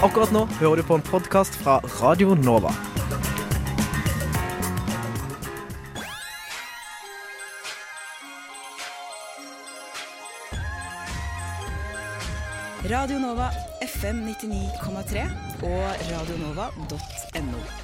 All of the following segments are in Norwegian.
Akkurat nå hører du på en podkast fra Radio Nova. Radio Nova FM 99,3 og radionova.no.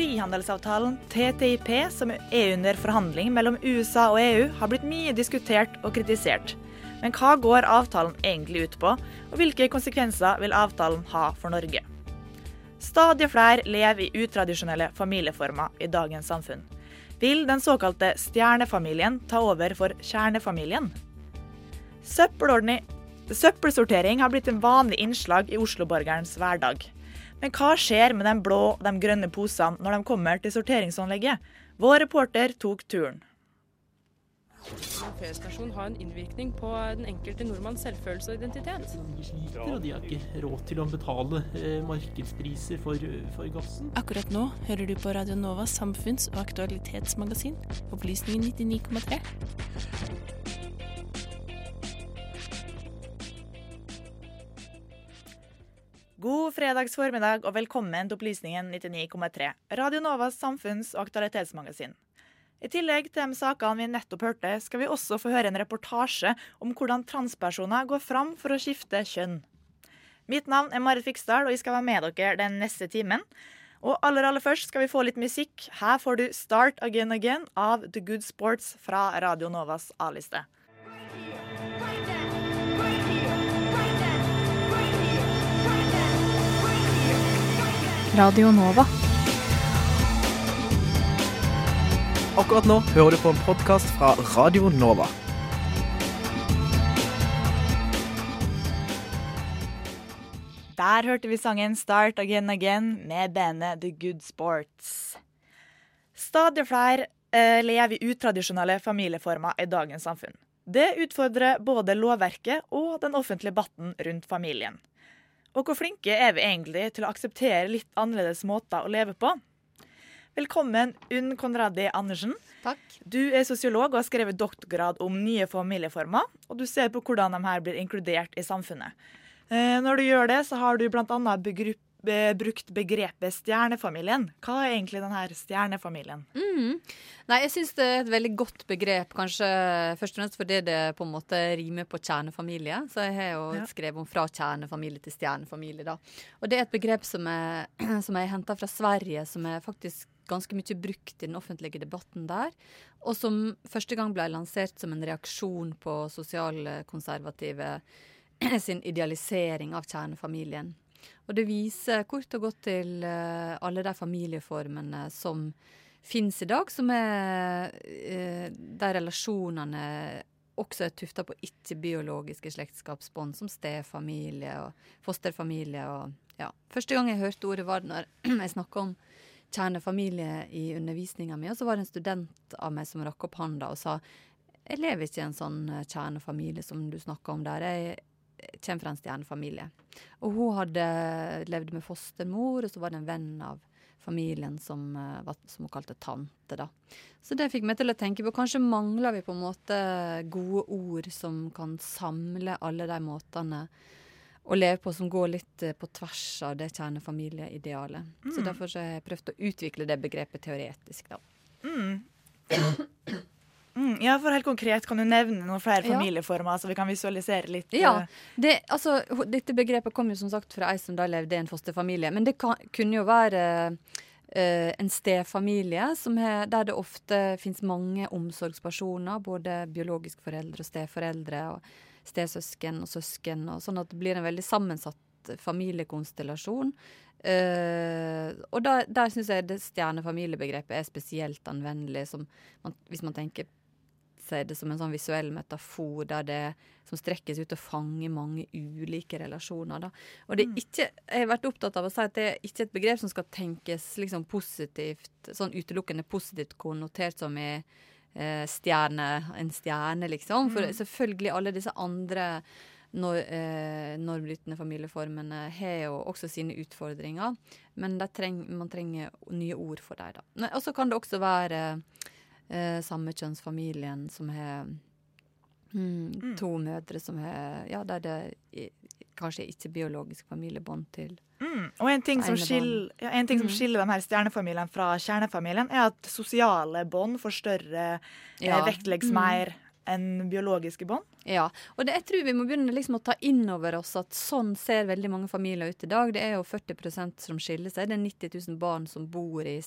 Frihandelsavtalen TTIP, som er under forhandling mellom USA og EU, har blitt mye diskutert og kritisert. Men hva går avtalen egentlig ut på, og hvilke konsekvenser vil avtalen ha for Norge? Stadig flere lever i utradisjonelle familieformer i dagens samfunn. Vil den såkalte stjernefamilien ta over for kjernefamilien? Søppelsortering har blitt en vanlig innslag i Oslo-borgerens hverdag. Men hva skjer med de blå og de grønne posene når de kommer til sorteringsanlegget? Vår reporter tok turen. En feriestasjon har en innvirkning på den enkelte nordmanns selvfølelse og identitet. og de har ikke råd til å betale eh, markedspriser for, for gassen. Akkurat nå hører du på Radio Novas samfunns- og aktualitetsmagasin, Opplysningen 99,3. God fredags formiddag og velkommen til Opplysningen 99,3, Radio Novas samfunns- og aktualitetsmagasin. I tillegg til de sakene vi nettopp hørte, skal vi også få høre en reportasje om hvordan transpersoner går fram for å skifte kjønn. Mitt navn er Marit Fiksdal, og jeg skal være med dere den neste timen. Og aller aller først skal vi få litt musikk. Her får du 'Start Again Again' av The Good Sports fra Radio Novas A-liste. Radio Nova. Akkurat nå hører du på en podkast fra Radio Nova. Der hørte vi sangen 'Start Again Again' med bandet The Good Sports. Stadig flere eh, lever i utradisjonelle familieformer i dagens samfunn. Det utfordrer både lovverket og den offentlige debatten rundt familien. Og hvor flinke er vi egentlig til å akseptere litt annerledes måter å leve på? Velkommen, Unn Konradi Andersen. Takk. Du er sosiolog og har skrevet doktorgrad om nye familieformer. Og du ser på hvordan de her blir inkludert i samfunnet. Eh, Når du gjør det, så har du bl.a. Be, brukt begrepet stjernefamilien. Hva er egentlig denne stjernefamilien? Mm. Nei, jeg syns det er et veldig godt begrep, kanskje først og fremst fordi det på en måte rimer på kjernefamilie. Så jeg har jo Ja. skrevet om fra kjernefamilie til stjernefamilie, da. Og det er et begrep som jeg, som er henta fra Sverige, som er faktisk ganske mye brukt i den offentlige debatten der. Og som første gang ble lansert som en reaksjon på sosialkonservative sin idealisering av kjernefamilien. Og det viser kort og godt til eh, alle de familieformene som finnes i dag, som er eh, der relasjonene også er tufta på ikke-biologiske slektskapsbånd, som stefamilie og fosterfamilie og ja. Første gang jeg hørte ordet, var når jeg snakka om kjernefamilie i undervisninga mi, og så var det en student av meg som rakk opp handa og sa jeg lever ikke i en sånn eh, kjernefamilie som du snakker om der. Jeg kommer fra en stjernefamilie. Og hun hadde levd med fostermor, og så var det en venn av familien som, eh, som hun kalte tante, da. Så det fikk meg til å tenke på kanskje mangler vi på en måte gode ord som kan samle alle de måtene å leve på som går litt eh, på tvers av det kjernefamilieidealet. Så Mm. derfor så har jeg prøvd å utvikle det begrepet teoretisk, da. Mm. Mm, ja, for helt konkret, kan du nevne noen flere Ja. familieformer, så vi kan visualisere litt? Ja, eh, det, altså, Dette begrepet kom jo som sagt fra ei som da levde i en fosterfamilie. Men det kan, kunne jo være Uh, en stefamilie som he, der det ofte fins mange omsorgspersoner. Både biologiske foreldre og steforeldre og stesøsken og søsken. Og sånn at det blir en veldig sammensatt familiekonstellasjon. Uh, og da, der syns jeg det stjernefamiliebegrepet er spesielt anvendelig, som man, hvis man tenker seg det som en sånn visuell metafor der det som strekkes ut og fanger mange ulike relasjoner. Da. Og det er ikke, jeg har vært opptatt av å si at det er ikke et begrep som skal tenkes liksom positivt, sånn utelukkende positivt konnotert som i eh, stjerne, en stjerne, liksom. For Mm. selvfølgelig alle disse andre når, eh, normbrytende familieformene har jo også sine utfordringer, men treng, man trenger nye ord for dem. Og så kan det også være eh, samekjønnsfamilien som har mm, to mødre som har Ja, der det kanskje ikke biologisk familiebånd til Mm. Og en ting, som skiller, ja, en ting som Mm. skiller de her stjernefamiliene fra kjernefamilien, er at sosiale bånd får større Ja. eh, vektlegges Mm. mer enn biologiske bånd. Ja, og det, jeg tror vi må begynne liksom å ta inn over oss at sånn ser veldig mange familier ut i dag. Det er jo 40% som skiller seg. Det er 90 000 barn som bor i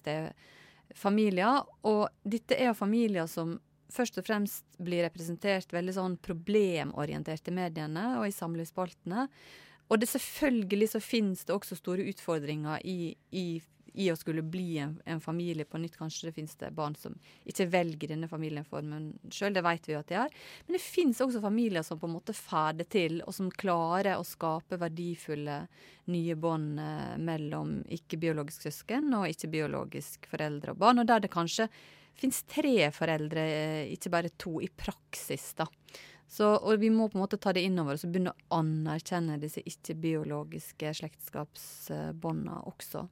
stefamilier. Og dette er jo familier som først og fremst blir representert veldig sånn problemorientert i mediene og i samlivsspaltene. Og det selvfølgelig så finnes det også store utfordringer i, i, i å skulle bli en, en familie på nytt. Kanskje det finnes det barn som ikke velger denne familieformen sjøl, det vet vi jo at de har. Men det finnes også familier som på en måte får det til, og som klarer å skape verdifulle nye bånd eh, mellom ikke-biologisk søsken og ikke-biologisk foreldre og barn, og der det kanskje finnes tre foreldre, eh, ikke bare to, i praksis, da. Så, og vi må på en måte ta det innover oss og begynne å anerkjenne disse ikke-biologiske slektskapsbåndene også.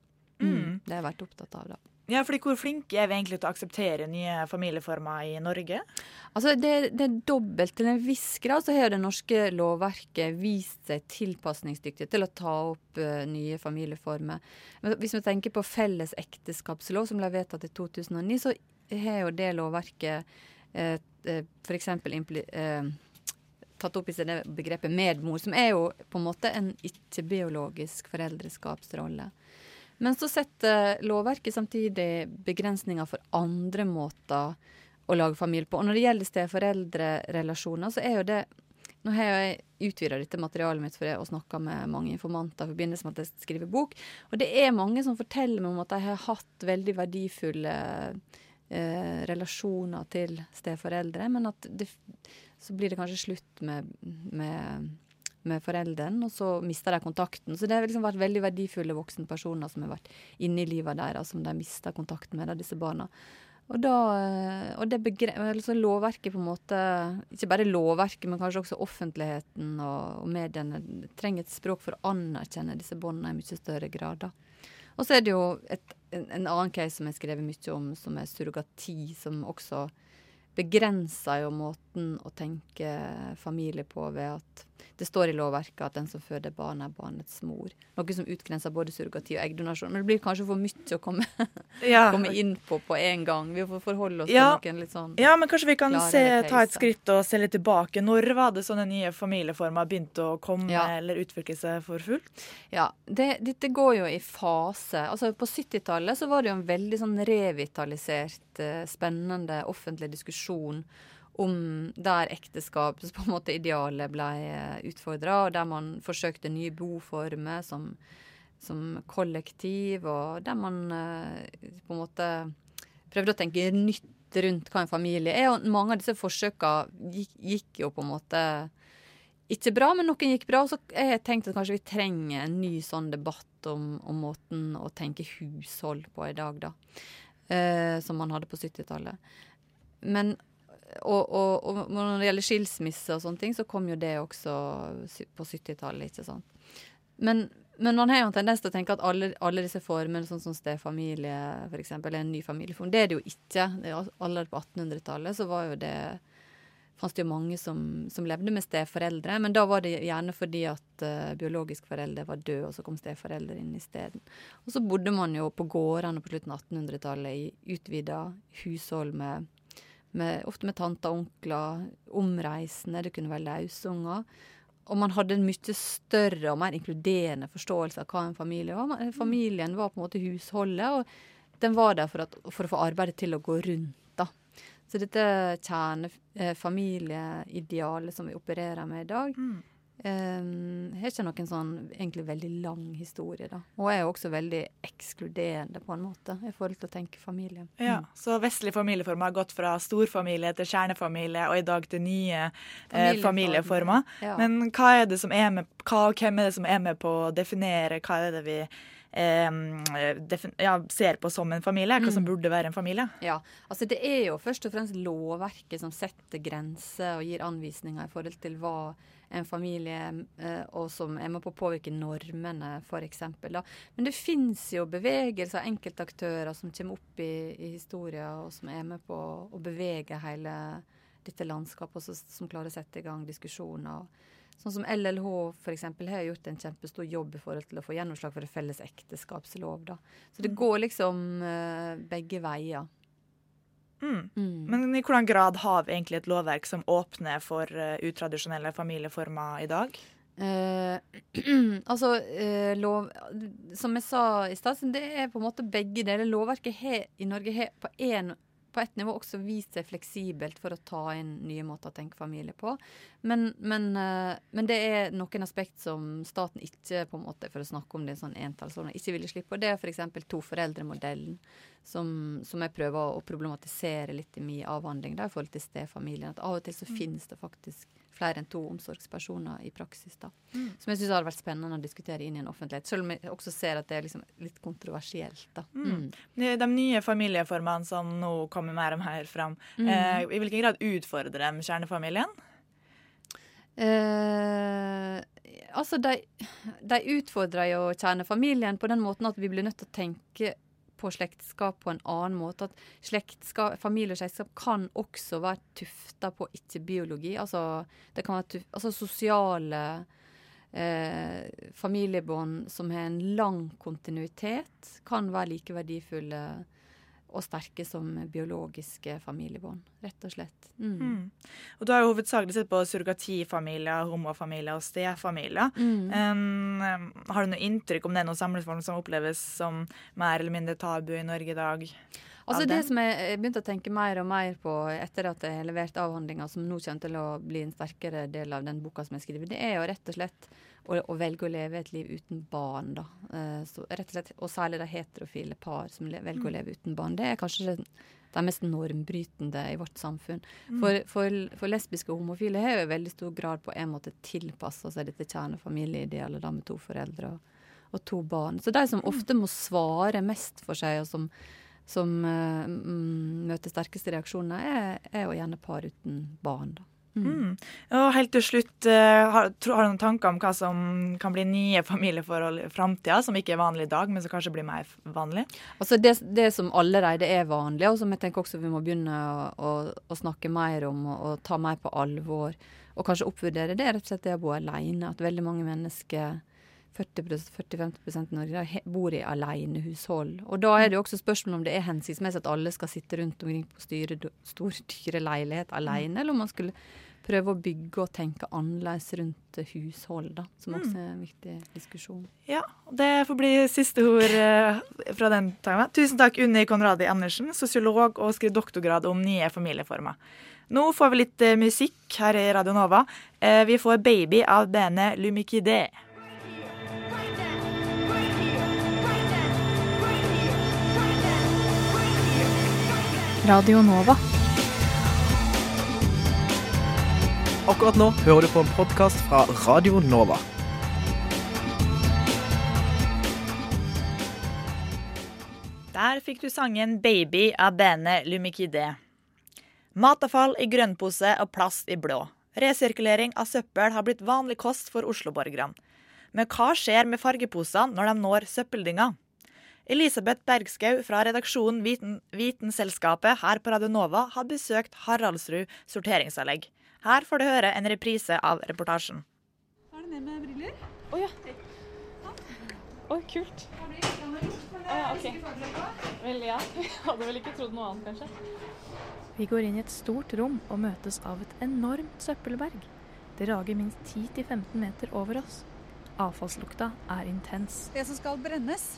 Mm. Mm. Det har jeg vært opptatt av, da. Ja, fordi Hvor flinke er vi egentlig til å akseptere nye familieformer i Norge? Altså, det, det er dobbelt. Til en viss grad så har det norske lovverket vist seg tilpasningsdyktig til å ta opp uh, nye familieformer. Men hvis vi tenker på felles ekteskapslov, som ble vedtatt i 2009, så har jo det lovverket uh, f.eks. Uh, tatt opp i seg det begrepet medmor, som er jo på en måte en ikke-biologisk foreldreskapsrolle. Men så setter lovverket samtidig begrensninger for andre måter å lage familie på. Og når det gjelder steforeldrerelasjoner, så er jo det Nå har jeg utvida dette materialet mitt for å snakke med mange informanter i forbindelse med at jeg skriver bok. Og det er mange som forteller meg om at de har hatt veldig verdifulle eh, relasjoner til steforeldre, men at det, så blir det kanskje slutt med, med med foreldrene, og så mista de kontakten. Så det har liksom vært veldig verdifulle voksenpersoner som har vært inne i livet deres, som de mista kontakten med, da, disse barna. Og da, og det altså lovverket på en måte Ikke bare lovverket, men kanskje også offentligheten og, og mediene trenger et språk for å anerkjenne disse båndene i mye større grad. da. Og så er det jo et, en, en annen case som jeg har skrevet mye om, som er surrogati, som også begrenser jo måten å tenke familie på ved at det står i lovverket at den som føder barn, er barnets mor. Noe som utgrenser både surrogati og eggdonasjon. Men det blir kanskje for mye å komme, Ja. komme inn på på en gang. Vi får forholde oss Ja. til noen litt sånn Ja, men kanskje vi kan se, ta et skritt og se litt tilbake. Når var det sånne nye familieformer begynte å komme Ja. eller utvikle seg for fullt? Ja, det, dette går jo i fase. Altså På 70-tallet så var det jo en veldig sånn revitalisert, eh, spennende offentlig diskusjon om der ekteskapet på en måte idealet ble utfordra, og der man forsøkte nye boformer som, som kollektiv, og der man eh, på en måte prøvde å tenke nytt rundt hva en familie er. Og mange av disse forsøkene gikk, gikk jo på en måte ikke bra, men noen gikk bra. Og så har jeg tenkt at kanskje vi trenger en ny sånn debatt om, om måten å tenke hushold på i dag, da. Eh, som man hadde på 70-tallet. Men og, og, og når det gjelder skilsmisse og sånne ting, så kom jo det også på 70-tallet, ikke sant. Men, men man har jo en tendens til å tenke at alle, alle disse formene, sånn som stefamilie f.eks., er en ny familieform. Det er det jo ikke. Er Allerede på 1800-tallet så var jo det fantes det jo mange som, som levde med steforeldre, men da var det gjerne fordi at uh, biologisk forelder var død, og så kom steforeldre inn isteden. Og så bodde man jo på gårdene på slutten av 1800-tallet i utvida hushold med, med, ofte med tanter og onkler, omreisende, det kunne være løsunger. Og man hadde en mye større og mer inkluderende forståelse av hva en familie var. Familien var på en måte husholdet, og den var der for, at, for å få arbeidet til å gå rundt. da. Så dette kjernefamilieidealet som vi opererer med i dag, eh, har ikke noen sånn egentlig veldig lang historie. da. Og er også veldig ekskluderende på en måte i forhold til å tenke familie. Ja, Så vestlig familieform har gått fra storfamilie til kjernefamilie, og i dag til nye eh, Familieformer. familieformer. Ja. Men hva er det som er med, hva hvem er det som er med på å definere hva er det vi eh, ja, ser på som en familie? Hva som Mm. burde være en familie? Ja, altså Det er jo først og fremst lovverket som setter grenser og gir anvisninger i forhold til hva en familie eh, og som er med på å påvirke normene, f.eks. Men det fins jo bevegelser enkeltaktører som kommer opp i, i historien, og som er med på å bevege hele dette landskapet, og så, som klarer å sette i gang diskusjoner. Sånn som LLH for eksempel, har gjort en kjempestor jobb i forhold til å få gjennomslag for en felles ekteskapslov. Da. Så det går liksom eh, begge veier. Mm. Men i hvordan grad har vi egentlig et lovverk som åpner for uh, utradisjonelle familieformer i dag? Eh, altså, eh, lov Som jeg sa i stad, det er på en måte begge deler. Lovverket he, i Norge har på, en- på et nivå også vist seg fleksibelt for å ta inn nye måter å tenke familie på. Men, men, eh, men det er noen aspekt som staten ikke, på en måte, for å snakke om det sånn entallsordning, ikke ville slippe. Og det er f.eks. toforeldremodellen, som, som jeg prøver å problematisere litt i min avhandling der, i forhold til stefamilien. At av og til så Mm. finnes det faktisk flere enn to omsorgspersoner i praksis. da. Mm. Som jeg syns hadde vært spennende å diskutere inn i en offentlighet. Selv om jeg også ser at det er liksom litt kontroversielt. da. Mm. De, de nye familieformene som nå kommer mer og mer fram, Mm. eh, i hvilken grad utfordrer de kjernefamilien? Eh, altså, de, de utfordrer jo kjernefamilien på den måten at vi blir nødt til å tenke på slektskap på en annen måte. At familie og slektskap kan også være tufta på ikke-biologi. Altså, det kan være tuf, altså sosiale eh, familiebånd som har en lang kontinuitet, kan være like verdifulle og sterke som biologiske familiebånd, rett og slett. Mm. Mm. Og Du har jo hovedsakelig sett på surrogatifamilier, homofamilier og stefamilier. Mm. Um, har du noe inntrykk om det er noen samlivsform som oppleves som mer eller mindre tabu i Norge i dag? Altså Det det? som jeg begynte å tenke mer og mer på etter at jeg leverte levert avhandlinga, som nå kommer til å bli en sterkere del av den boka som jeg skriver, det er jo rett og slett å, og velge å leve et liv uten barn. da. Eh, så rett Og slett, og særlig de heterofile par som velger å Mm. leve uten barn. Det er kanskje det, de mest normbrytende i vårt samfunn. Mm. For, for, for lesbiske og homofile har jo i veldig stor grad på en måte tilpassa seg dette kjernefamilieidealet med to foreldre og, og to barn. Så de som ofte må svare mest for seg, og som, som mm, møter sterkeste reaksjoner, er, er jo gjerne par uten barn. da. Mm. Og helt til slutt, eh, har, har du noen tanker om hva som kan bli nye familieforhold i framtida, som ikke er vanlig i dag, men som kanskje blir mer vanlig? Altså det, det som allerede er vanlig, og som jeg tenker også vi må begynne å, å snakke mer om og, og ta mer på alvor, og kanskje oppvurdere, det er rett og slett det å bo alene. At veldig mange mennesker 40-50 i Norge bor i alenehushold. Og da er det jo også spørsmål om det er hensiktsmessig at alle skal sitte rundt omkring på styre, stor, dyre leilighet alene, eller om man skulle prøve å bygge og tenke annerledes rundt hushold, da, som også er en viktig diskusjon. Ja, det får bli siste ord eh, fra den tangen. Tusen takk, Unni Konradi Andersen, sosiolog og skriver doktorgrad om nye familieformer. Nå får vi litt eh, musikk her i Radio Nova. Eh, vi får 'Baby' av bandet Lumikide. Radio Nova. Akkurat nå hører du på en podkast fra Radio Nova. Der fikk du sangen 'Baby' av bandet Lumikide. Matavfall i grønnpose og plast i blå. Resirkulering av søppel har blitt vanlig kost for Oslo-borgerne. Men hva skjer med fargeposene når de når søppeldynga? Elisabeth Bergskau fra redaksjonen Viten, Vitenselskapet her på Radio Nova har besøkt Haraldsrud sorteringsanlegg. Her får du høre en reprise av reportasjen. Er det ned med briller? Å ja. Oi, kult. Å ja, ok. Vel, ja. Vi hadde vel ikke trodd noe annet, kanskje. Vi går inn i et stort rom og møtes av et enormt søppelberg. Det rager minst 10-15 meter over oss. Avfallslukta er intens. Det som skal brennes,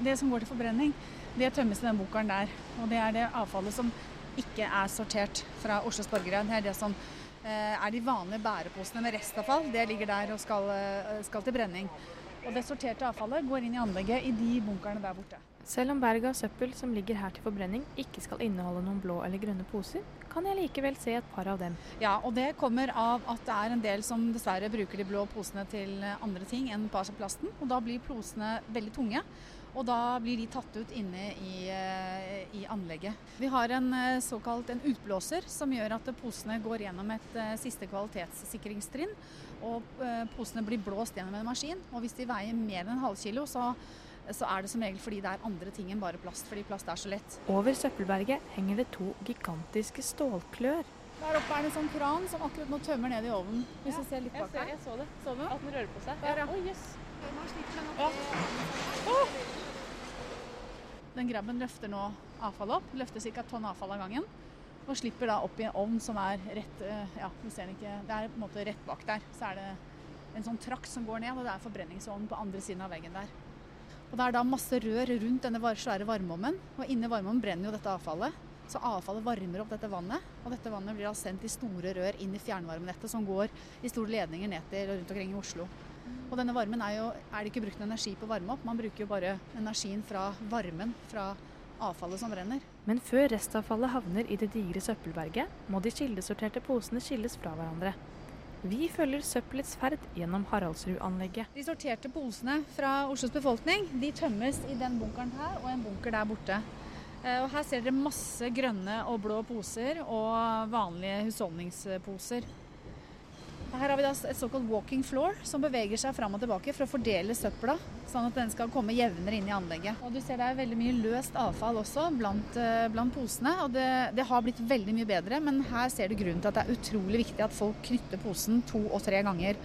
det som går til forbrenning, det tømmes i den bunkeren der. Og det er det avfallet som ikke er sortert fra Oslos borgere. Det er det som eh, er de vanlige bæreposene med restavfall. Det ligger der og skal, eh, skal til brenning. Og det sorterte avfallet går inn i anlegget i de bunkerne der borte. Selv om berget av søppel som ligger her til forbrenning ikke skal inneholde noen blå eller grønne poser, kan jeg likevel se et par av dem. Ja, og det kommer av at det er en del som dessverre bruker de blå posene til andre ting enn plasten. Og da blir posene veldig tunge. Og da blir de tatt ut inne i, eh, i anlegget. Vi har en eh, såkalt en utblåser som gjør at posene går gjennom et eh, siste kvalitetssikringstrinn. Og posene blir blåst gjennom en maskin. Og hvis de veier mer enn en halvkilo, så så er det som regel fordi det er andre ting enn bare plast. Fordi plast er så lett. Over søppelberget henger det to gigantiske stålklør. Der oppe er det en sånn kran som akkurat nå tømmer ned i ovnen. Hvis ja, du ser litt bak her. Jeg så det. Så du? At den rører på seg? Ja, ja. Oh, yes. ja. Oh. Den grabben løfter nå avfallet opp. Løfter ca. et tonn avfall av gangen. Og slipper da opp i en ovn som er rett eh, ja, vi ser den ikke, det er på en måte rett bak der. Så er det en sånn trakt som går ned, og det er forbrenningsovnen på andre siden av veggen der. Og Det er da masse rør rundt denne svære varmeovnen, og inni varmeovnen brenner jo dette avfallet. Så avfallet varmer opp dette vannet, og dette vannet blir da sendt i store rør inn i fjernvarmenettet som går i store ledninger ned til rundt omkring i Oslo. Og denne varmen er jo er det ikke brukt energi på å varme opp, man bruker jo bare energien fra varmen fra avfallet som brenner. Men før restavfallet havner i det digre søppelberget, må de kildesorterte posene skilles fra hverandre. Vi følger søppelets ferd gjennom Haraldsrud-anlegget. De sorterte posene fra Oslos befolkning de tømmes i den bunkeren her og en bunker der borte. Eh, og her ser dere masse grønne og blå poser og vanlige husholdningsposer. Her har vi da et såkalt walking floor som beveger seg fram og tilbake for å fordele søpla, sånn at den skal komme jevnere inn i anlegget. Og du ser Det er veldig mye løst avfall også blant, eh, blant posene. og det, det, har blitt veldig mye bedre, men her ser du grunnen til at det er utrolig viktig at folk knytter posen to og tre ganger.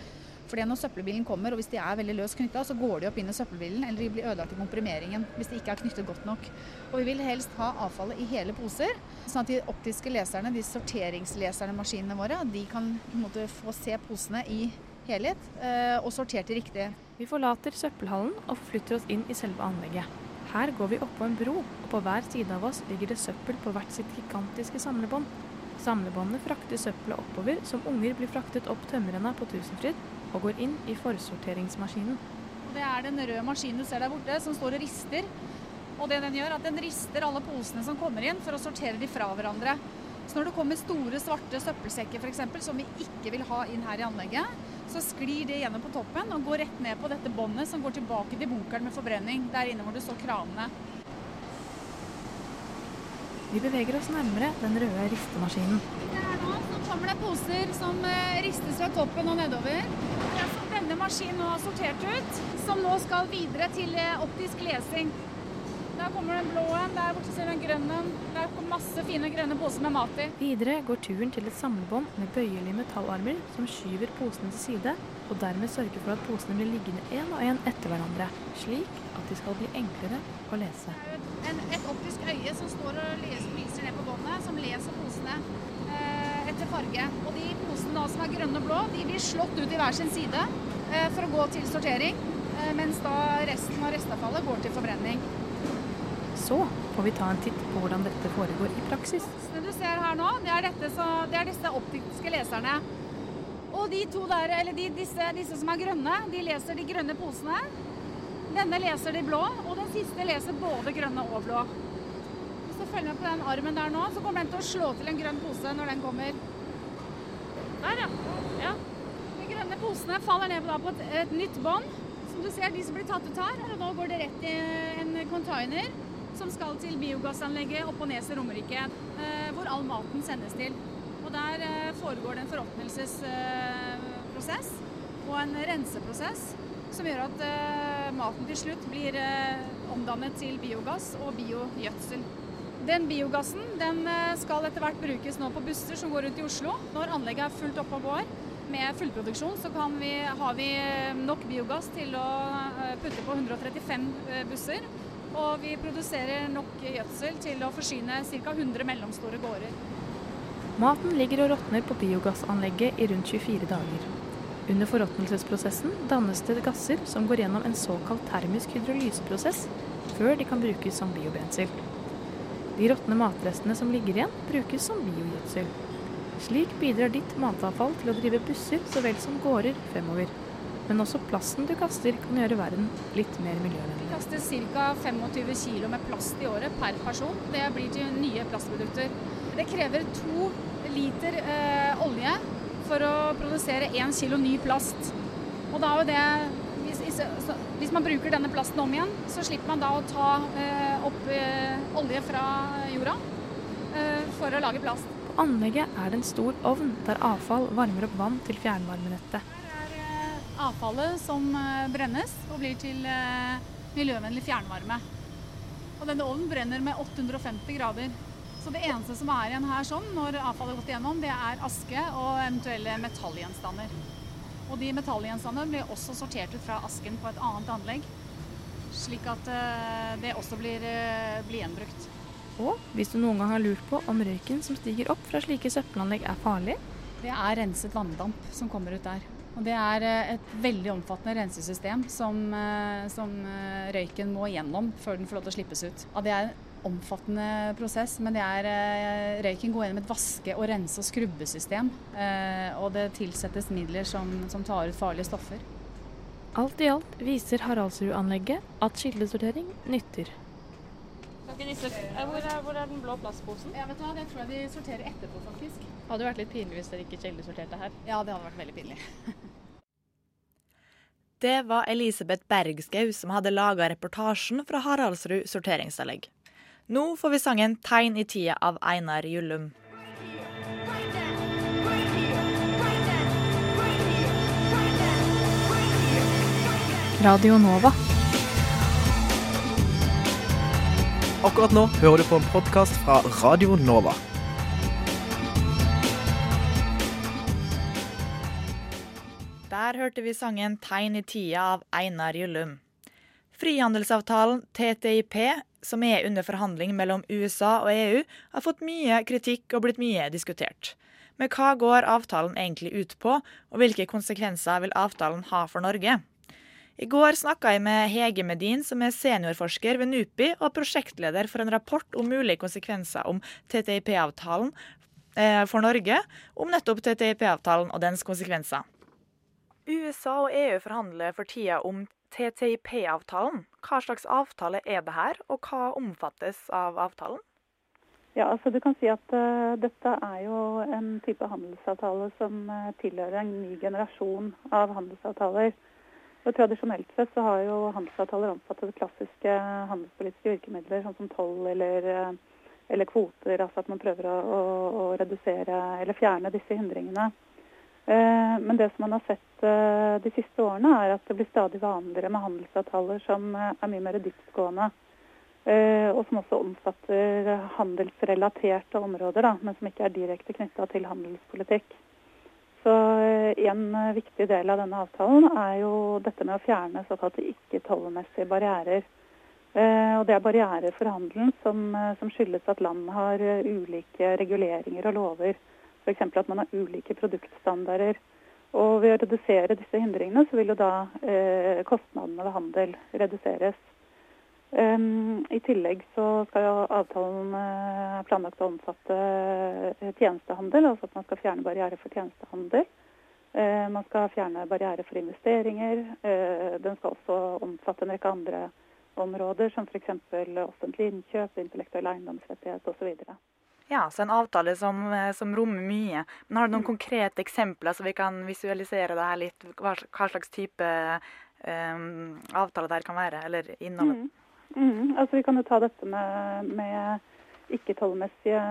Fordi når søppelbilen kommer, og hvis de er veldig løst knytta, så går de opp inn i søppelbilen, eller de blir ødelagt i komprimeringen hvis de ikke er knyttet godt nok. Og vi vil helst ha avfallet i hele poser, sånn at de optiske leserne, de sorteringsleserne maskinene våre, de kan måte, få se posene i helhet eh, og sortert i riktig. Vi forlater søppelhallen og forflytter oss inn i selve anlegget. Her går vi oppå en bro, og på hver side av oss ligger det søppel på hvert sitt gigantiske samlebånd. Samlebåndene frakter søppelet oppover som unger blir fraktet opp tømmerrenna på Tusenfryd, og går inn i forsorteringsmaskinen. Det er den røde maskinen du ser der borte, som står og rister. Og det den gjør, at den rister alle posene som kommer inn, for å sortere de fra hverandre. Så når det kommer store, svarte søppelsekker f.eks., som vi ikke vil ha inn her i anlegget, så sklir det gjennom på toppen og går rett ned på dette båndet som går tilbake til bunkeren med forbrenning, der inne hvor det står kranene. Vi beveger oss nærmere den røde ristemaskinen. Her nå så kommer det poser som eh, ristes fra toppen og nedover. Det maskinen nå har sortert ut, som nå skal videre til eh, optisk lesing. Der kommer den blå en, der borte ser du den grønne. Der kommer masse fine grønne poser med mat i. Videre går turen til et samlebånd med bøyelige metallarmer som skyver posene til side, og dermed sørger for at posene blir liggende én og én etter hverandre, slik at de skal bli enklere å lese. En, et optisk øye som står og leser, lyser ned på båndet, som leser posene eh, etter farge. Og de posene da, som er grønne og blå, de blir slått ut i hver sin side for å gå til sortering. Eh, mens da resten av restavfallet går til forbrenning. Så får vi ta en titt på hvordan dette foregår i praksis. Det du ser her nå, det er, dette, så, det er disse optiske leserne. Og de to der, eller de, disse, disse som er grønne, de leser de grønne posene. Denne leser de blå, og den siste leser både grønne og blå. Hvis du følger med på den armen der nå, så kommer den til å slå til en grønn pose når den kommer. Der, ja. ja. Posene faller ned på et, et nytt bånd. Som du ser, de som blir tatt ut her. Og nå går det rett i en container som skal til biogassanlegget oppå i Romerike, eh, hvor all maten sendes til. Og der eh, foregår det en foråpnelsesprosess og en renseprosess som gjør at maten til slutt blir omdannet til biogass og biogjødsel. Den biogassen den skal etter hvert brukes nå på busser som går rundt i Oslo. Når anlegget er fullt oppe og går med fullproduksjon, så vi, har vi nok biogass til å putte på 135 busser. Og vi produserer nok gjødsel til å forsyne ca. 100 mellomstore gårder. Maten ligger og råtner på biogassanlegget i rundt 24 dager. Under forråtnelsesprosessen dannes det gasser som går gjennom en såkalt termisk hydrolyseprosess før de kan brukes som biobrensel. De råtne matrestene som ligger igjen, brukes som biogjødsel. Slik bidrar ditt matavfall til å drive busser så vel som gårder fremover. Men også plasten du kaster kan gjøre verden litt mer miljøvennlig. Vi kaster ca. 25 kg med plast i året per person. Det blir til nye plastprodukter. Det krever to liter eh, olje for å produsere én kilo ny plast. Og da er det hvis, hvis, man bruker denne plasten om igjen, så slipper man da å ta eh, opp eh, olje fra jorda eh, for å lage plast. Anlegget er en stor ovn der avfall varmer opp vann til fjernvarmenettet. Her er eh, avfallet som eh, brennes og blir til eh, miljøvennlig fjernvarme. Og denne ovnen brenner med 850 grader. Så det eneste som er igjen her sånn, når avfallet har gått igjennom, det er aske og eventuelle metallgjenstander. Og de metallgjenstandene blir også sortert ut fra asken på et annet anlegg. Slik at det også blir, blir, gjenbrukt. Og hvis du noen gang har lurt på om røyken som stiger opp fra slike søppelanlegg er farlig? Det er renset vanndamp som kommer ut der. Og det er uh, et veldig omfattende rensesystem som, som røyken må gjennom før den får lov til å slippes ut. Ja, det er en omfattende prosess, men det er, eh, røyken går gjennom et vaske-, og rense- og skrubbesystem. Eh, og det tilsettes midler som, som tar ut farlige stoffer. Alt i alt viser Haraldsrud-anlegget at kildesortering nytter. Disse, hvor, er, hvor, er, den blå plastposen? Ja, vet du hva, Det tror jeg de sorterer etterpå, faktisk. Hadde vært litt pinlig hvis dere ikke kildesorterte her. Ja, det hadde vært veldig pinlig. det var Elisabeth Bergskau som hadde laga reportasjen fra Haraldsrud sorteringsanlegg. Nå får vi sangen 'Tegn i tida' av Einar Jullum. Radio Nova. Akkurat nå hører du på en podkast fra Radio Nova. Der hørte vi sangen 'Tegn i tida' av Einar Jullum. Frihandelsavtalen TTIP som er under forhandling mellom USA og EU, har fått mye kritikk og blitt mye diskutert. Men hva går avtalen egentlig ut på, og hvilke konsekvenser vil avtalen ha for Norge? I går snakka jeg med Hege Medin, som er seniorforsker ved NUPI og prosjektleder for en rapport om mulige konsekvenser om TTIP-avtalen eh, for Norge, om nettopp TTIP-avtalen og dens konsekvenser. USA og EU forhandler for tida om TTIP-avtalen. Hva slags avtale er det her, og hva omfattes av avtalen? Ja, altså du kan si at uh, Dette er jo en type handelsavtale som uh, tilhører en ny generasjon av handelsavtaler. Og Tradisjonelt sett så har jo handelsavtaler omfattet klassiske handelspolitiske virkemidler, sånn som toll eller, uh, eller, kvoter. Altså at man prøver å, å, å redusere eller fjerne disse hindringene. Eh, men det som man har sett eh, de siste årene, er at det blir stadig vanligere med handelsavtaler som eh, er mye mer dyptgående. Og som også omfatter handelsrelaterte områder, da, men som ikke er direkte knytta til handelspolitikk. Så En viktig del av denne avtalen er jo dette med å fjerne såkalte ikke-tollmessige barrierer. Og Det er barrierer for handelen som, som skyldes at land har ulike reguleringer og lover. F.eks. at man har ulike produktstandarder. Og ved å redusere disse hindringene, så vil jo da eh, kostnadene ved handel reduseres. Um, I tillegg så skal jo avtalen uh, planlagt å omfatte eh, tjenestehandel, altså at man skal fjerne barrierer for tjenestehandel. Uh, man skal fjerne barrierer for investeringer. Den skal også omfatte en rekke andre områder, som f.eks. offentlig innkjøp, intellektuell eiendomsrettighet osv. Ja, så en avtale som, som, rommer mye. Men Har du noen konkrete eksempler, så vi kan visualisere det her litt? Hva, hva slags type um, avtale det her kan være, eller innholdet? Mm. Mm. Altså, vi kan jo ta dette med, med ikke-tollmessige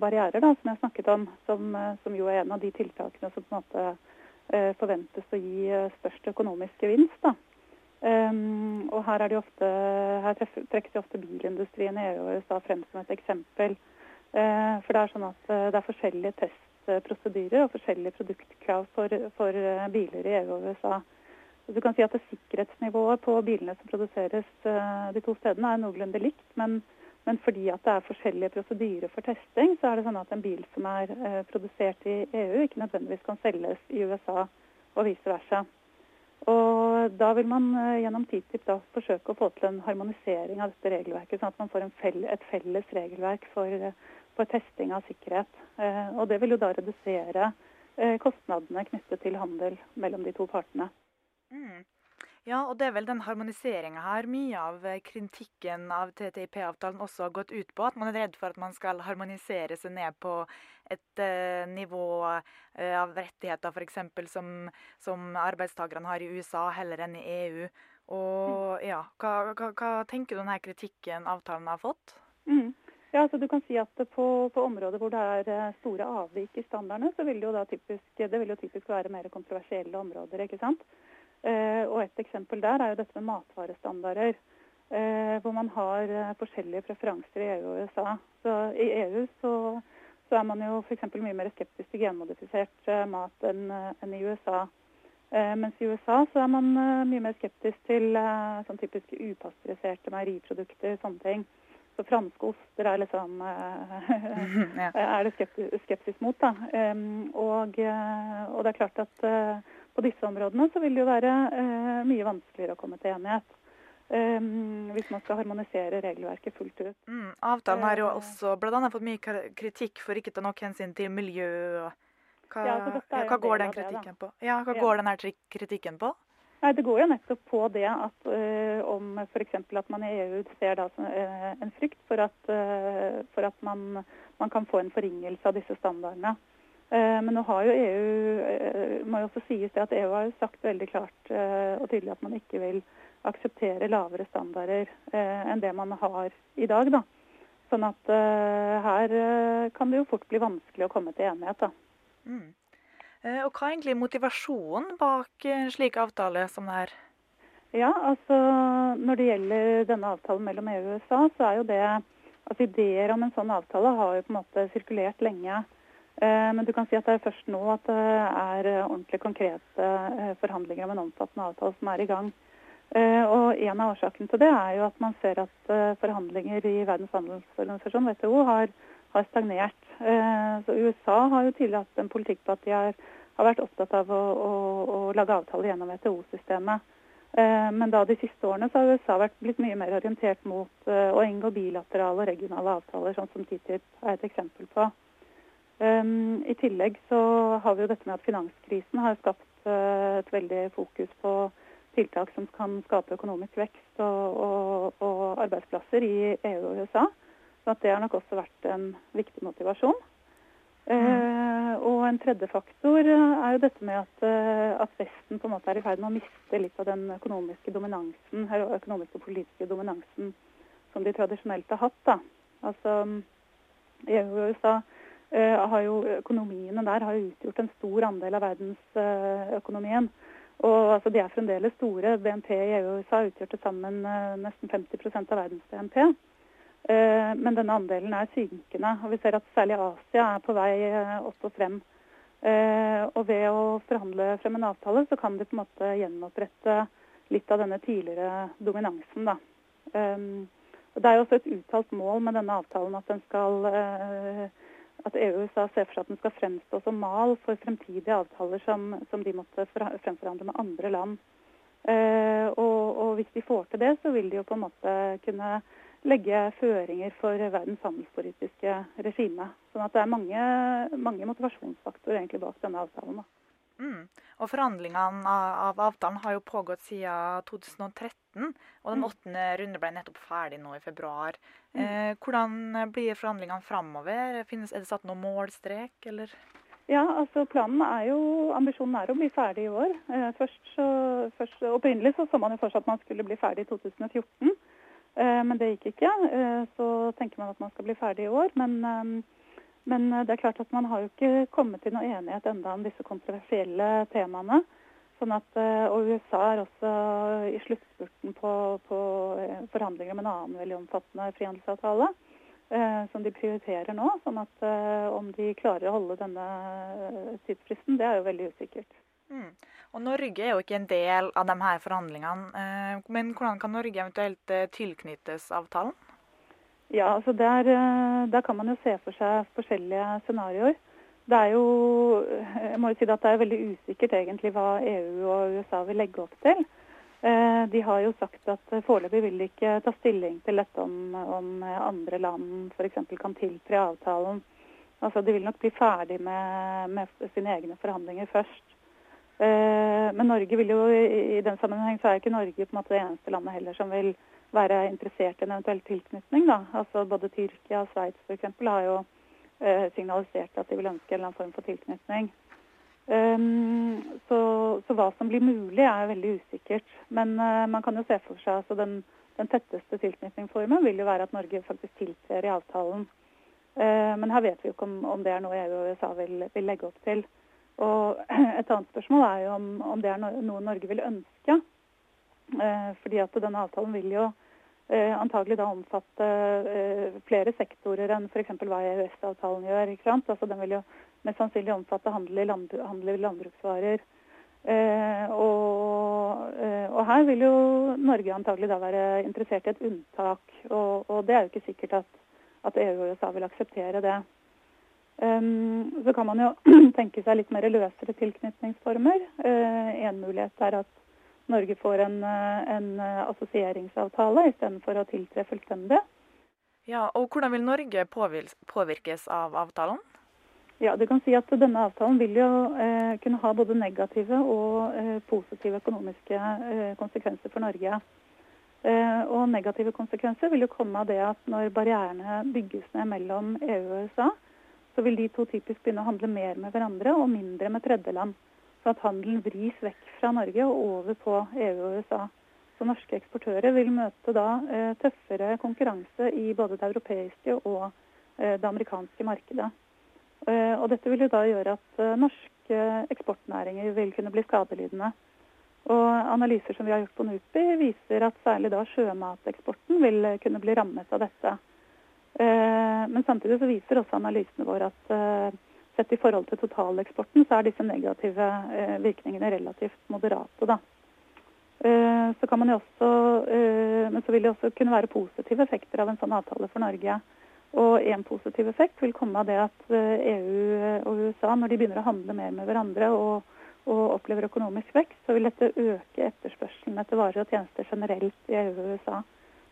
barrierer, da, som jeg snakket om. Som, som, jo er en av de tiltakene som på en måte uh, forventes å gi størst økonomisk gevinst. da. Um, og her, er de ofte, her trekkes ofte bilindustrien i EU og USA frem som et eksempel. Uh, for det er sånn at eh, det er forskjellige testprosedyrer og forskjellige produktkrav for, for eh, biler i EU og USA. Du kan si at Sikkerhetsnivået på bilene som produseres de to stedene er noenlunde likt, men, Men fordi at det er forskjellige prosedyrer for testing, så er det sånn at en bil som er eh, produsert i EU, ikke nødvendigvis kan selges i USA og vice versa. Og da vil man eh, gjennom TTIP da forsøke å få til en harmonisering av dette regelverket, sånn at man får fell, et felles regelverk for, eh, for, testing av sikkerhet. Eh, og det vil jo da redusere eh, kostnadene knyttet til handel mellom de to partene. Mm. Ja, og det er vel den harmoniseringa her mye av eh, kritikken av TTIP-avtalen også har gått ut på. At man er redd for at man skal harmonisere seg ned på et uh, nivå uh, av rettigheter f.eks. Som, som arbeidstakerne har i USA, heller enn i EU. Og ja, hva, hva, hva tenker du denne kritikken avtalen har fått? Mm. Ja, altså du kan si at på, på, områder hvor det er store avvik i standardene, så vil det jo da typisk, det vil jo typisk være mer kontroversielle områder. ikke sant? Eh, og Et eksempel der er jo dette med matvarestandarder. Eh, hvor man har eh, forskjellige preferanser i EU og USA. Så I EU så, så er man jo f.eks. mye mer skeptisk til genmodifisert mat enn, enn i USA. Mens i USA så er man mye mer skeptisk til sånn typisk upasteuriserte meieriprodukter, sånne ting. Så franske oster er liksom er det skeptisk, skepsis mot, da. Og, og, det er klart at på disse områdene så vil det jo være eh, mye vanskeligere å komme til enighet. Eh, hvis man skal harmonisere regelverket fullt ut. Mm, avtalen har jo eh. også bl.a. fått mye kritikk for ikke å ta nok hensyn til miljø. Hva, ja, ja, hva går den kritikken det, på? Ja, hva går denne kritikken på? Nei, Det går jo nettopp på det at uh, om f.eks. at man i EU ser da, uh, en frykt for at, uh, for at man, man, kan få en forringelse av disse standardene. Eh, men nå har jo EU eh, må jo også sies det at EU har jo sagt veldig klart eh, og tydelig at man ikke vil akseptere lavere standarder enn det man har i dag. da. Sånn at her kan det jo fort bli vanskelig å komme til enighet. da. Mm. Og Hva er egentlig motivasjonen bak en slik avtale som det her? Ja, altså Når det gjelder denne avtalen mellom EU og USA, så er jo det altså Ideer om en sånn avtale har jo på en måte sirkulert lenge. Eh, men du kan si at det er først nå at det er ordentlig konkrete eh, forhandlinger om en omfattende avtale som er i gang. Eh, og En av årsakene til det er jo at man ser at forhandlinger i Verdens handelsorganisasjon, WTO, har, har stagnert. Så USA har jo tidligere hatt en politikk på at de har, har vært opptatt av å, å, å lage avtaler gjennom WTO-systemet. Men da de siste årene så har USA vært blitt mye mer orientert mot å inngå bilaterale og regionale avtaler, sånn som TTIP er et eksempel på. Um, I tillegg så har vi jo dette med at finanskrisen har skapt uh, et veldig fokus på tiltak som kan skape økonomisk vekst og, og, og arbeidsplasser i EU og USA. Så at det har nok også vært en viktig motivasjon. Mm. Uh, og en tredje faktor er jo dette med at, uh, at, Vesten på en måte er i ferd med å miste litt av den økonomiske dominansen, økonomiske og politiske dominansen som de tradisjonelt har hatt. da. Altså, EU og USA jo Økonomiene der har jo utgjort en stor andel av verdensøkonomien. Og altså, De er fremdeles store. BNP i EU og USA utgjør til sammen eh, nesten 50% av verdens BNP. Eh, men denne andelen er synkende. og Vi ser at særlig Asia er på vei opp og frem. Og ved å forhandle frem en avtale, så kan de på en måte gjenopprette litt av denne tidligere dominansen. da. Det er jo også et uttalt mål med denne avtalen at den skal at EU og USA ser for seg at den skal fremstå som mal for fremtidige avtaler som, som de måtte fremforhandle med andre land. Eh, og, og, hvis de får til det, så vil de jo på en måte kunne legge føringer for verdens handelspolitiske regime. Sånn at det er mange, mange motivasjonsfaktorer egentlig bak denne avtalen. Da. Mm. Og Forhandlingene av avtalen har jo pågått siden 2013. Og den mm. åttende runde ble nettopp ferdig nå i februar. Mm. Eh, hvordan blir forhandlingene framover? Finnes, er det satt noen målstrek, eller? Ja, altså planen er jo, Ambisjonen er å bli ferdig i år. Eh, først så, først, opprinnelig så, så man jo for seg at man skulle bli ferdig i 2014. Eh, men det gikk ikke. Eh, så tenker man at man skal bli ferdig i år. Men eh, men eh, det er klart at man har jo ikke kommet til noe enighet enda om disse kontroversielle temaene. Sånn at, eh, og USA er også i sluttspurten på, på eh, forhandlinger om en annen veldig omfattende frihandelsavtale. Som de prioriterer nå. sånn at om de klarer å holde denne tidsfristen, det er jo veldig usikkert. Mm. Og Norge er jo ikke en del av de her forhandlingene. Men hvordan kan Norge eventuelt tilknyttes avtalen? Ja, altså der, eh, der kan man jo se for seg forskjellige scenarioer. Det er jo jeg må jo si at det er veldig usikkert egentlig hva EU og USA vil legge opp til. Eh, De har jo sagt at eh, foreløpig vil de ikke ta stilling til dette om, om andre land f.eks. kan tiltre avtalen. Altså De vil nok bli ferdig med, med sine egne forhandlinger først. Eh, Men Norge vil jo, i den sammenheng så er ikke Norge på en måte det eneste landet heller som vil være interessert i en eventuell tilknytning. da. Altså Både Tyrkia og Sveits f.eks. har jo eh, signalisert at de vil ønske en eller annen form for tilknytning. Um, så, så hva som blir mulig er veldig usikkert. Men uh, man kan jo se for seg altså den, den tetteste tilknytningsformen vil jo være at Norge faktisk tiltrer i avtalen. Uh, men her vet vi jo ikke om, om det er noe EU og USA vil, vil legge opp til. Og et annet spørsmål er jo om, om det er noe Norge vil ønske. Eh, fordi at denne avtalen vil jo eh, antagelig da omfatte eh, flere sektorer enn f.eks. hva EØS-avtalen gjør. ikke sant? Altså Den vil jo mest sannsynlig omfatte handel i, landbruksvarer. Og, og her vil jo Norge antagelig da være interessert i et unntak. Og, og det er jo ikke sikkert at, at EU og USA vil akseptere det. Um, så kan man jo tenke seg litt mer løsere tilknytningsformer. Uh, en mulighet er at Norge får en, uh, en uh, assosieringsavtale istedenfor å tiltre fullstendig. Ja, og Hvordan vil Norge påvirkes av avtalen? Ja, du kan si at Denne avtalen vil jo eh, kunne ha både negative og eh, positive økonomiske eh, konsekvenser for Norge. Eh, og Negative konsekvenser vil jo komme av det at når barrierene bygges ned mellom EU og USA, så vil de to typisk begynne å handle mer med hverandre og mindre med tredjeland. Så at handelen vris vekk fra Norge og over på EU og USA. Så norske eksportører vil møte da eh, tøffere konkurranse i både det europeiske og eh, det amerikanske markedet. Eh, Og dette vil jo da gjøre at norske eksportnæringer vil kunne bli skadelidende. Og Analyser som vi har gjort på NUPI viser at særlig da sjømateksporten vil kunne bli rammet av dette. Men samtidig så viser også analysene våre at sett i forhold til totaleksporten, så er disse negative eh, virkningene relativt moderate. da. Eh, Så kan man jo også, eh, men så vil det også kunne være positive effekter av en sånn avtale for Norge. Og en positiv effekt vil komme av det at EU og USA, når de begynner å handle mer med hverandre og, og opplever økonomisk vekst, så vil dette øke etterspørselen etter varer og tjenester generelt i EU og USA.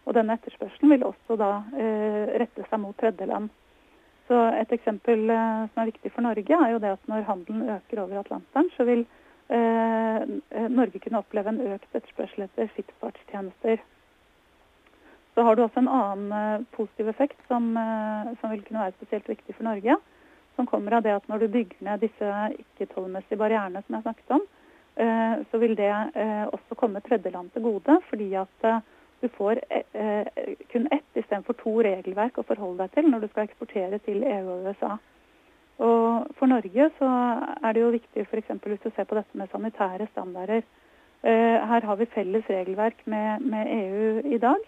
Og denne etterspørselen vil også da rette seg mot tredjeland. Så et eksempel eh, som er viktig for Norge, er jo det at når handelen øker over Atlanteren, så vil eh, Norge kunne oppleve en økt etterspørsel etter skipsfartstjenester. Så har du også en annen eh, positiv effekt som, eh, som vil kunne være spesielt viktig for Norge. Som kommer av det at når du bygger ned disse ikke-tollmessige barrierene som jeg snakket om, eh, så vil det eh, også komme tredjeland til gode. Fordi at eh, du får eh, eh, kun ett istedenfor to regelverk å forholde deg til når du skal eksportere til EU og USA. Og For Norge så er det jo viktig f.eks. hvis du ser på dette med sanitære standarder. Eh, Her har vi felles regelverk med, med EU i dag,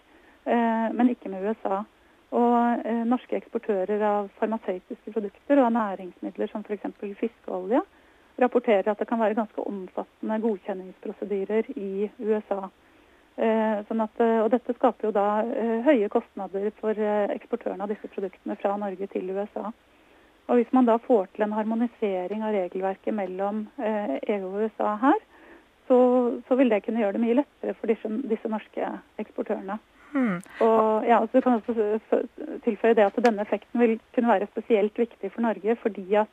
eh, men ikke med USA. Og eh, norske eksportører av farmasøytiske produkter og næringsmidler som f.eks. fiskeolje rapporterer at det kan være ganske omfattende godkjenningsprosedyrer i USA. Eh, Sånn at, eh, og dette skaper jo da eh, høye kostnader for eksportørene av disse produktene fra Norge til USA. Og Hvis man da får til en harmonisering av regelverket mellom EU og USA her, så, så vil det kunne gjøre det mye lettere for disse, disse norske eksportørene. Hmm. Og ja, så Du kan også tilføye det at denne effekten vil kunne være spesielt viktig for Norge, fordi at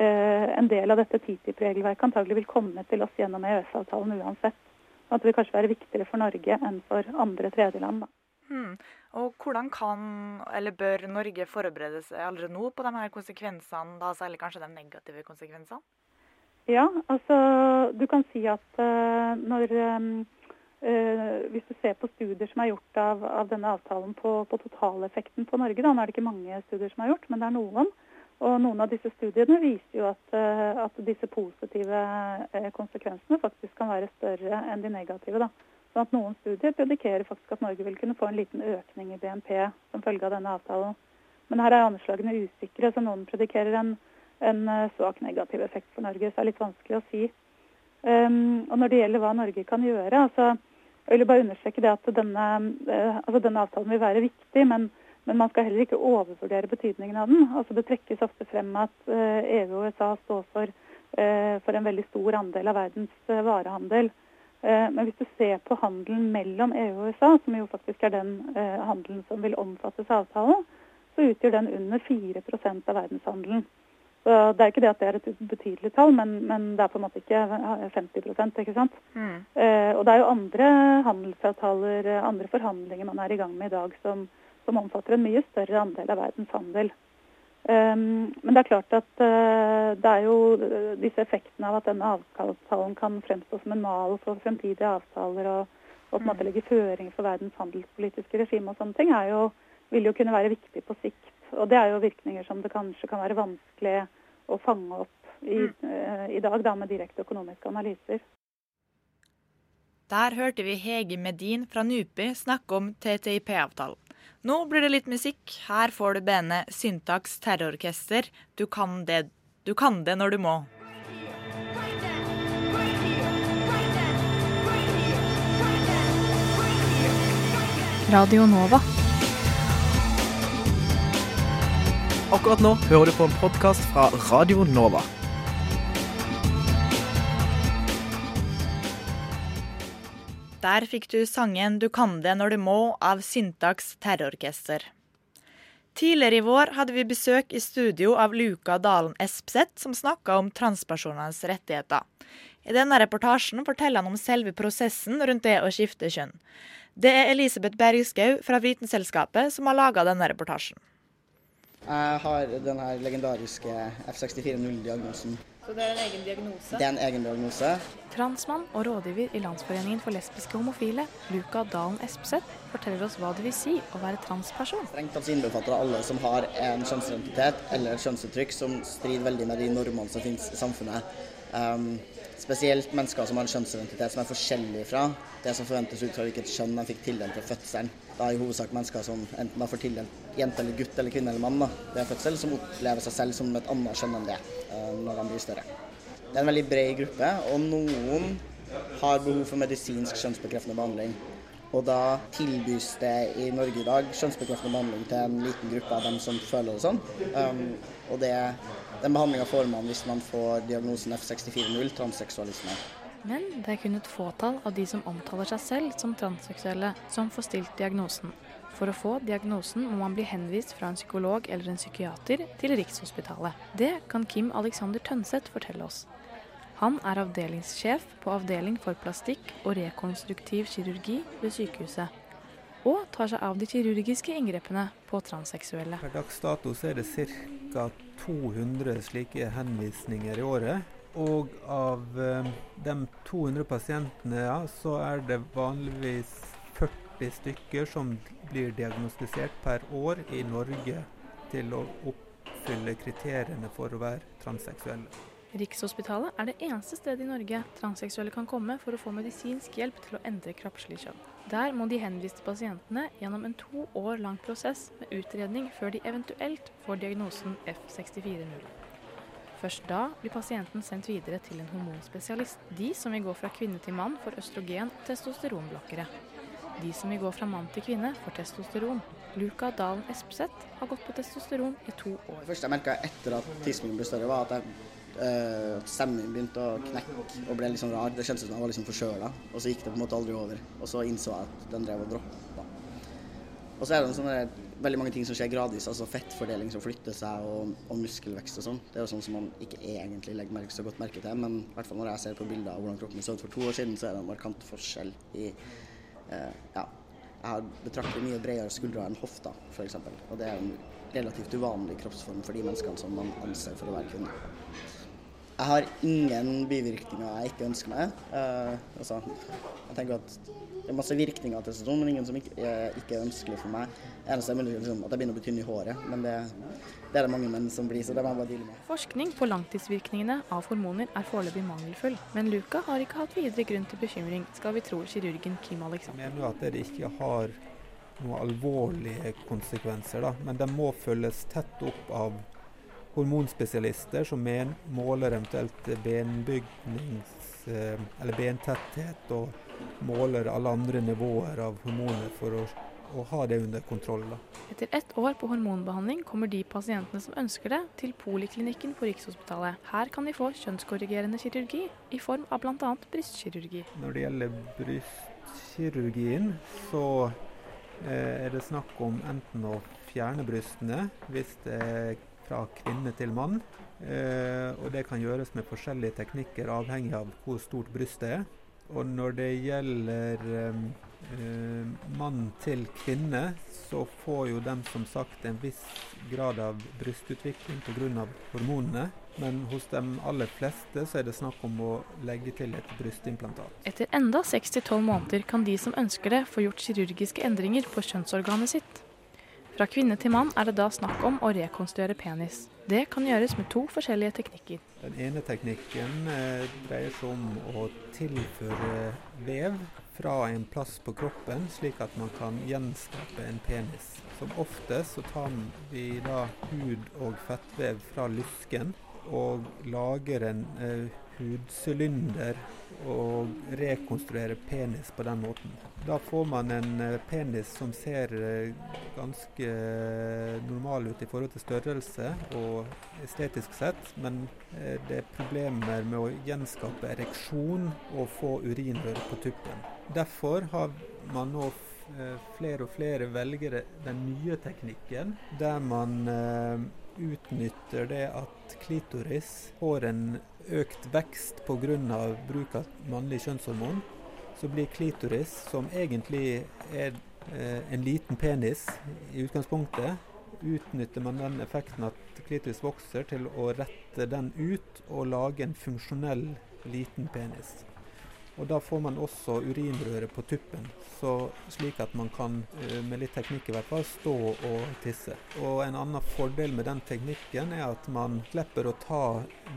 eh, en del av dette TTIP-regelverket antagelig vil komme til oss gjennom EØS-avtalen uansett. Og at det vil kanskje være viktigere for Norge enn for andre tredjeland. Hmm. Og hvordan kan, eller bør Norge forberede seg allerede nå på de her konsekvensene, da særlig kanskje de negative konsekvensene? Ja, altså du kan si at uh, når um, uh, Hvis du ser på studier som er gjort av, av denne avtalen på, på totaleffekten på Norge, da, nå er det ikke mange studier som er gjort, men det er noen. Og noen av disse studiene viser jo at, eh, at disse positive eh, konsekvensene faktisk kan være større enn de negative. da. Sånn at Noen studier predikerer faktisk at Norge vil kunne få en liten økning i BNP som følge av denne avtalen. Men her er anslagene usikre, så noen predikerer en, en eh, svak negativ effekt for Norge. Så det er litt vanskelig å si. Um, og Når det gjelder hva Norge kan gjøre altså, Jeg vil bare understreke det at denne, altså denne avtalen vil være viktig, men, Men man skal heller ikke overvurdere betydningen av den. Altså Det trekkes ofte frem at eh, EU og USA står for, eh, for en veldig stor andel av verdens eh, varehandel. Eh, Men hvis du ser på handelen mellom EU og USA, som jo faktisk er den handelen som vil omfattes av avtalen, så utgjør den under 4 av verdenshandelen. Så Det er ikke det at det er et ubetydelig tall, men, men det er på en måte ikke eh, 50% ikke sant? Mm. og det er jo andre handelsavtaler, andre forhandlinger man er i gang med i dag som, som omfatter en mye større andel av verdens handel. Um, men det er klart at eh, det er jo eh, disse effektene av at denne avtalen kan fremstå som en mal for fremtidige avtaler og, og på en måte legge føringer for verdens handelspolitiske regime og sånne ting, er jo, vil jo kunne være viktig på sikt. Og det er jo virkninger som det kanskje kan være vanskelig å fange opp i, eh, i dag da, med direkte økonomiske analyser. Der hørte vi Hege Medin fra NUPI snakke om TTIP-avtalen. Nå blir det litt musikk. Her får du bandet Syntax Terrororkester. Du kan det, du kan det når du må. Radio Nova. Akkurat nå hører du på en podkast fra Radio Nova. Der fikk du sangen 'Du kan det når du må' av Syntax Terrororkester. Tidligere i vår hadde vi besøk i studio av Luka Dalen Espseth, som snakka om transpersonenes rettigheter. I denne reportasjen forteller han om selve prosessen rundt det å skifte kjønn. Det er Elisabeth Bergskau fra Vitenselskapet som har laga denne reportasjen. Jeg har den legendariske F64-0-diagnosen. Så det er en egen diagnose? Det er en egen diagnose. Transmann og rådgiver i Landsforeningen for lesbiske homofile, Luka Dalen Espeseth, forteller oss hva det vil si å være transperson. Strengt tatt innbefatter det alle som har en kjønnsidentitet eller et kjønnsuttrykk som strider veldig med de normene som finnes i samfunnet. Um, spesielt mennesker som har en kjønnsidentitet som er forskjellig fra det som forventes ut fra hvilket kjønn de fikk tildelt ved fødselen. Da i hovedsak mennesker som enten da får tildelt jente eller gutt eller kvinne eller mann da, ved fødsel, som opplever seg selv som et annet kjønn enn det uh, når de blir større. Det er en veldig bred gruppe, og noen har behov for medisinsk kjønnsbekreftende behandling. Og da tilbys det i Norge i dag kjønnsbekreftende behandling til en liten gruppe av dem som føler det sånn. Um, og det, den behandlinga får man hvis man får diagnosen F64-0, transseksualisme. Men det er kun et fåtall av de som omtaler seg selv som transseksuelle, som får stilt diagnosen. For å få diagnosen må man bli henvist fra en psykolog eller en psykiater til Rikshospitalet. Det kan Kim Alexander Tønseth fortelle oss. Han er avdelingssjef på Avdeling for plastikk og rekonstruktiv kirurgi ved sykehuset. Og tar seg av de kirurgiske inngrepene på transseksuelle. Per dags dato er det ca. 200 slike henvisninger i året. Og av eh, de 200 pasientene, ja, så er det vanligvis 40 stykker som blir diagnostisert per år i Norge til å oppfylle kriteriene for å være transseksuelle. Rikshospitalet er det eneste stedet i Norge transseksuelle kan komme for å få medisinsk hjelp til å endre kroppslig kjønn. Der må de henviste pasientene gjennom en to år lang prosess med utredning før de eventuelt får diagnosen F64-0. Først da blir pasienten sendt videre til en hormonspesialist. De som vil gå fra kvinne til mann, får østrogen og testosteronblokkere. De som vil gå fra mann til kvinne, får testosteron. Luka Dalen Espseth har gått på testosteron i to år. Det første jeg merka etter at tissen ble større, var at jeg øh, stemmen begynte å knekke og ble litt sånn rar. Det kjentes som jeg var liksom forkjøla. Og så gikk det på en måte aldri over. Og så innså jeg at den drev og droppa. Og så er det sånne, veldig mange ting som skjer gradvis. altså Fettfordeling som flytter seg, og, og muskelvekst og sånn. Det er jo sånn som man ikke egentlig legger merke, så godt merke til. Men i hvert fall når jeg ser på bilder av hvordan kroppen min så ut for to år siden, så er det en markant forskjell i eh, Ja. Jeg har betraktelig mye bredere skuldre enn hofta, f.eks. Og det er en relativt uvanlig kroppsform for de menneskene som man anser for å være kvinner. Jeg har ingen bivirkninger jeg ikke ønsker meg. Uh, altså, jeg tenker at Det er masse virkninger til testosteron, men ingen som ikke er, ikke er ønskelig for meg. Eneste er mulig, liksom, at jeg begynner å bli tynn i håret, men det, det, er det mange menn som blir, så det må jeg bare deale med. Forskning på langtidsvirkningene av hormoner er foreløpig mangelfull, men Luca har ikke hatt videre grunn til bekymring, skal vi tro kirurgen Kim Alexander. Jeg mener du at det ikke har noen alvorlige konsekvenser, da, men de må følges tett opp av hormonspesialister som måler eventuelt benbygnings- eller bentetthet og måler alle andre nivåer av hormoner for å å ha det under kontroll. Da. Etter ett år på hormonbehandling kommer de pasientene som ønsker det, til Poliklinikken på Rikshospitalet. Her kan de få kjønnskorrigerende kirurgi i form av bl.a. brystkirurgi. Når det gjelder brystkirurgien, så eh, er det snakk om enten å fjerne brystene hvis det er fra kvinne til mann. Eh, og det kan gjøres med forskjellige teknikker avhengig av hvor stort brystet er. Og når det gjelder eh, mann til kvinne, så får jo dem som sagt en viss grad av brystutvikling pga. hormonene. Men hos de aller fleste så er det snakk om å legge til et brystimplantat. Etter enda 6-12 måneder kan de som ønsker det, få gjort kirurgiske endringer på kjønnsorganet sitt. Fra kvinne til mann er det da snakk om å rekonstruere penis. Det kan gjøres med to forskjellige teknikker. Den ene teknikken eh, dreier seg om å tilføre vev fra en plass på kroppen, slik at man kan gjenskape en penis. Som oftest så tar vi da hud og fettvev fra lysken og lager en eh, hudsylinder og rekonstruerer penis på den måten. Da får man en eh, penis som ser eh, ganske eh, normal ut i forhold til størrelse og estetisk sett, men det er problemer med å gjenskape ereksjon og få urinrør på tuppen. Derfor har man nå flere og flere velgere den nye teknikken, der man utnytter det at klitoris får en økt vekst pga. bruk av mannlig kjønnshormon så blir klitoris, som egentlig er eh, en liten penis i utgangspunktet, utnytter man den effekten at klitoris vokser til å rette den ut og lage en funksjonell liten penis. Og Da får man også urinrøret på tuppen, så slik at man kan eh, med litt teknikk i hvert fall, stå og tisse. Og En annen fordel med den teknikken er at man slipper å ta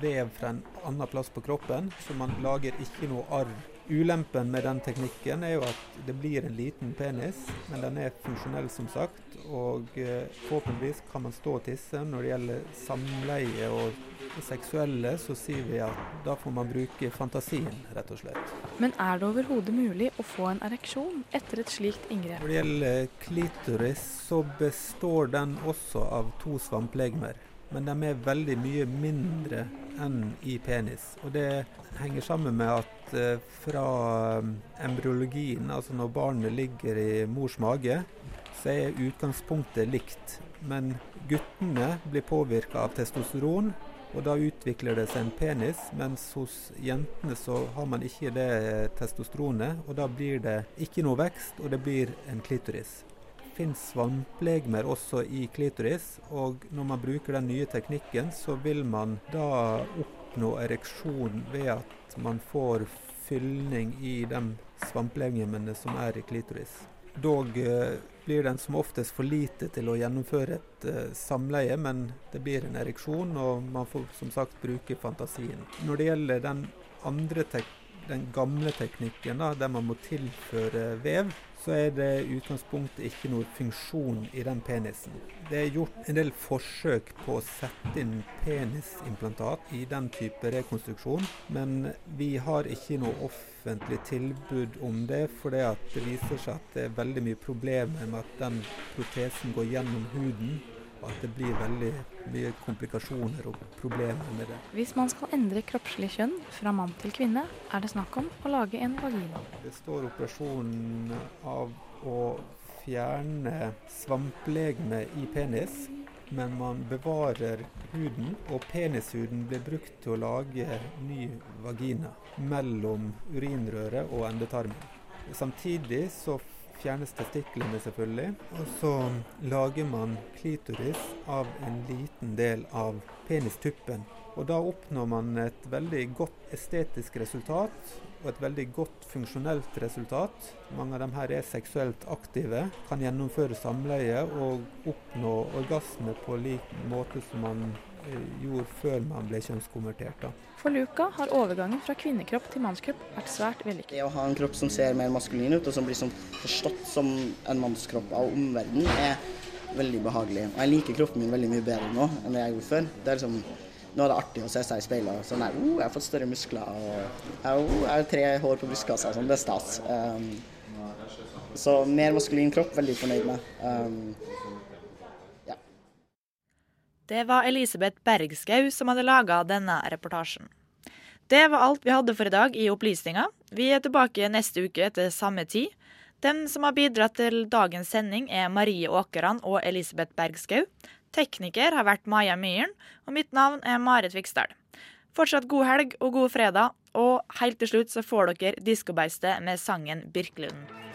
vev fra en annen plass på kroppen, så man lager ikke noe arr Ulempen med den teknikken er jo at det blir en liten penis, men den er funksjonell som sagt. Og eh, forhåpentligvis kan man stå og tisse. Når det gjelder samleie og seksuelle, så sier vi at da får man bruke fantasien, rett og slett. Men er det overhodet mulig å få en ereksjon etter et slikt inngrep? Når det gjelder klitoris, så består den også av to svamplegemer men de er veldig mye mindre enn i penis. Og det henger sammen med at eh, fra um, embryologien, altså når barnet ligger i mors mage, så er utgangspunktet likt. Men guttene blir påvirka av testosteron, og da utvikler det seg en penis. Mens hos jentene så har man ikke det testosteronet, og da blir det ikke noe vekst, og det blir en klitoris finnes svamplegemer også i klitoris, og når man bruker den nye teknikken, så vil man da oppnå ereksjon ved at man får fyllning i de svamplegemene som er i klitoris. Dog eh, blir den som oftest for lite til å gjennomføre et eh, samleie, men det blir en ereksjon, og man får som sagt bruke fantasien. Når det gjelder den andre den gamle teknikken, da, der man må tilføre vev, så er det i utgangspunktet ikke noe funksjon i den penisen. Det er gjort en del forsøk på å sette inn penisimplantat i den type rekonstruksjon, men vi har ikke noe offentlig tilbud om det, for det, viser seg at det er veldig mye problemer med at den protesen går gjennom huden at det blir veldig mye komplikasjoner og problemer med det. Hvis man skal endre kroppslig kjønn fra mann til kvinne, er det snakk om å lage en vagina. Det står operasjonen av å fjerne svamplegeme i penis, men man bevarer huden, og penishuden blir brukt til å lage ny vagina mellom urinrøret og endetarmen. Samtidig så fjernes testiklene, selvfølgelig. Og så lager man klitoris av en liten del av penistuppen. Og da oppnår man et veldig godt estetisk resultat og et veldig godt funksjonelt resultat. Mange av dem her er seksuelt aktive, kan gjennomføre samleie og oppnå orgasme på lik måte som man gjorde før man ble kjønnskonvertert. Da. For Luca har overgangen fra kvinnekropp til mannskropp vært svært vellykket. Det å ha en kropp som ser mer maskulin ut, og som blir som forstått som en mannskropp av omverdenen, er veldig behagelig. Og jeg liker kroppen min veldig mye bedre nå enn det jeg gjorde før. Det er liksom, nå er det artig å se seg i speilet. Sånn der, oh, jeg har fått større muskler. og Jeg, oh, jeg har tre hår på brystkassa. Sånn, det er stas. Um, Så mer maskulin kropp, veldig fornøyd med. Um, Det var Elisabeth Bergskau som hadde laga denne reportasjen. Det var alt vi hadde for i dag i Opplysninga. Vi er tilbake neste uke etter samme tid. Den som har bidratt til dagens sending, er Marie Åkeran og Elisabeth Bergskau. Tekniker har vært Maja Myhren, og mitt navn er Marit Viksdal. Fortsatt god helg og god fredag, og helt til slutt så får dere Diskobeistet med sangen Birkelunden.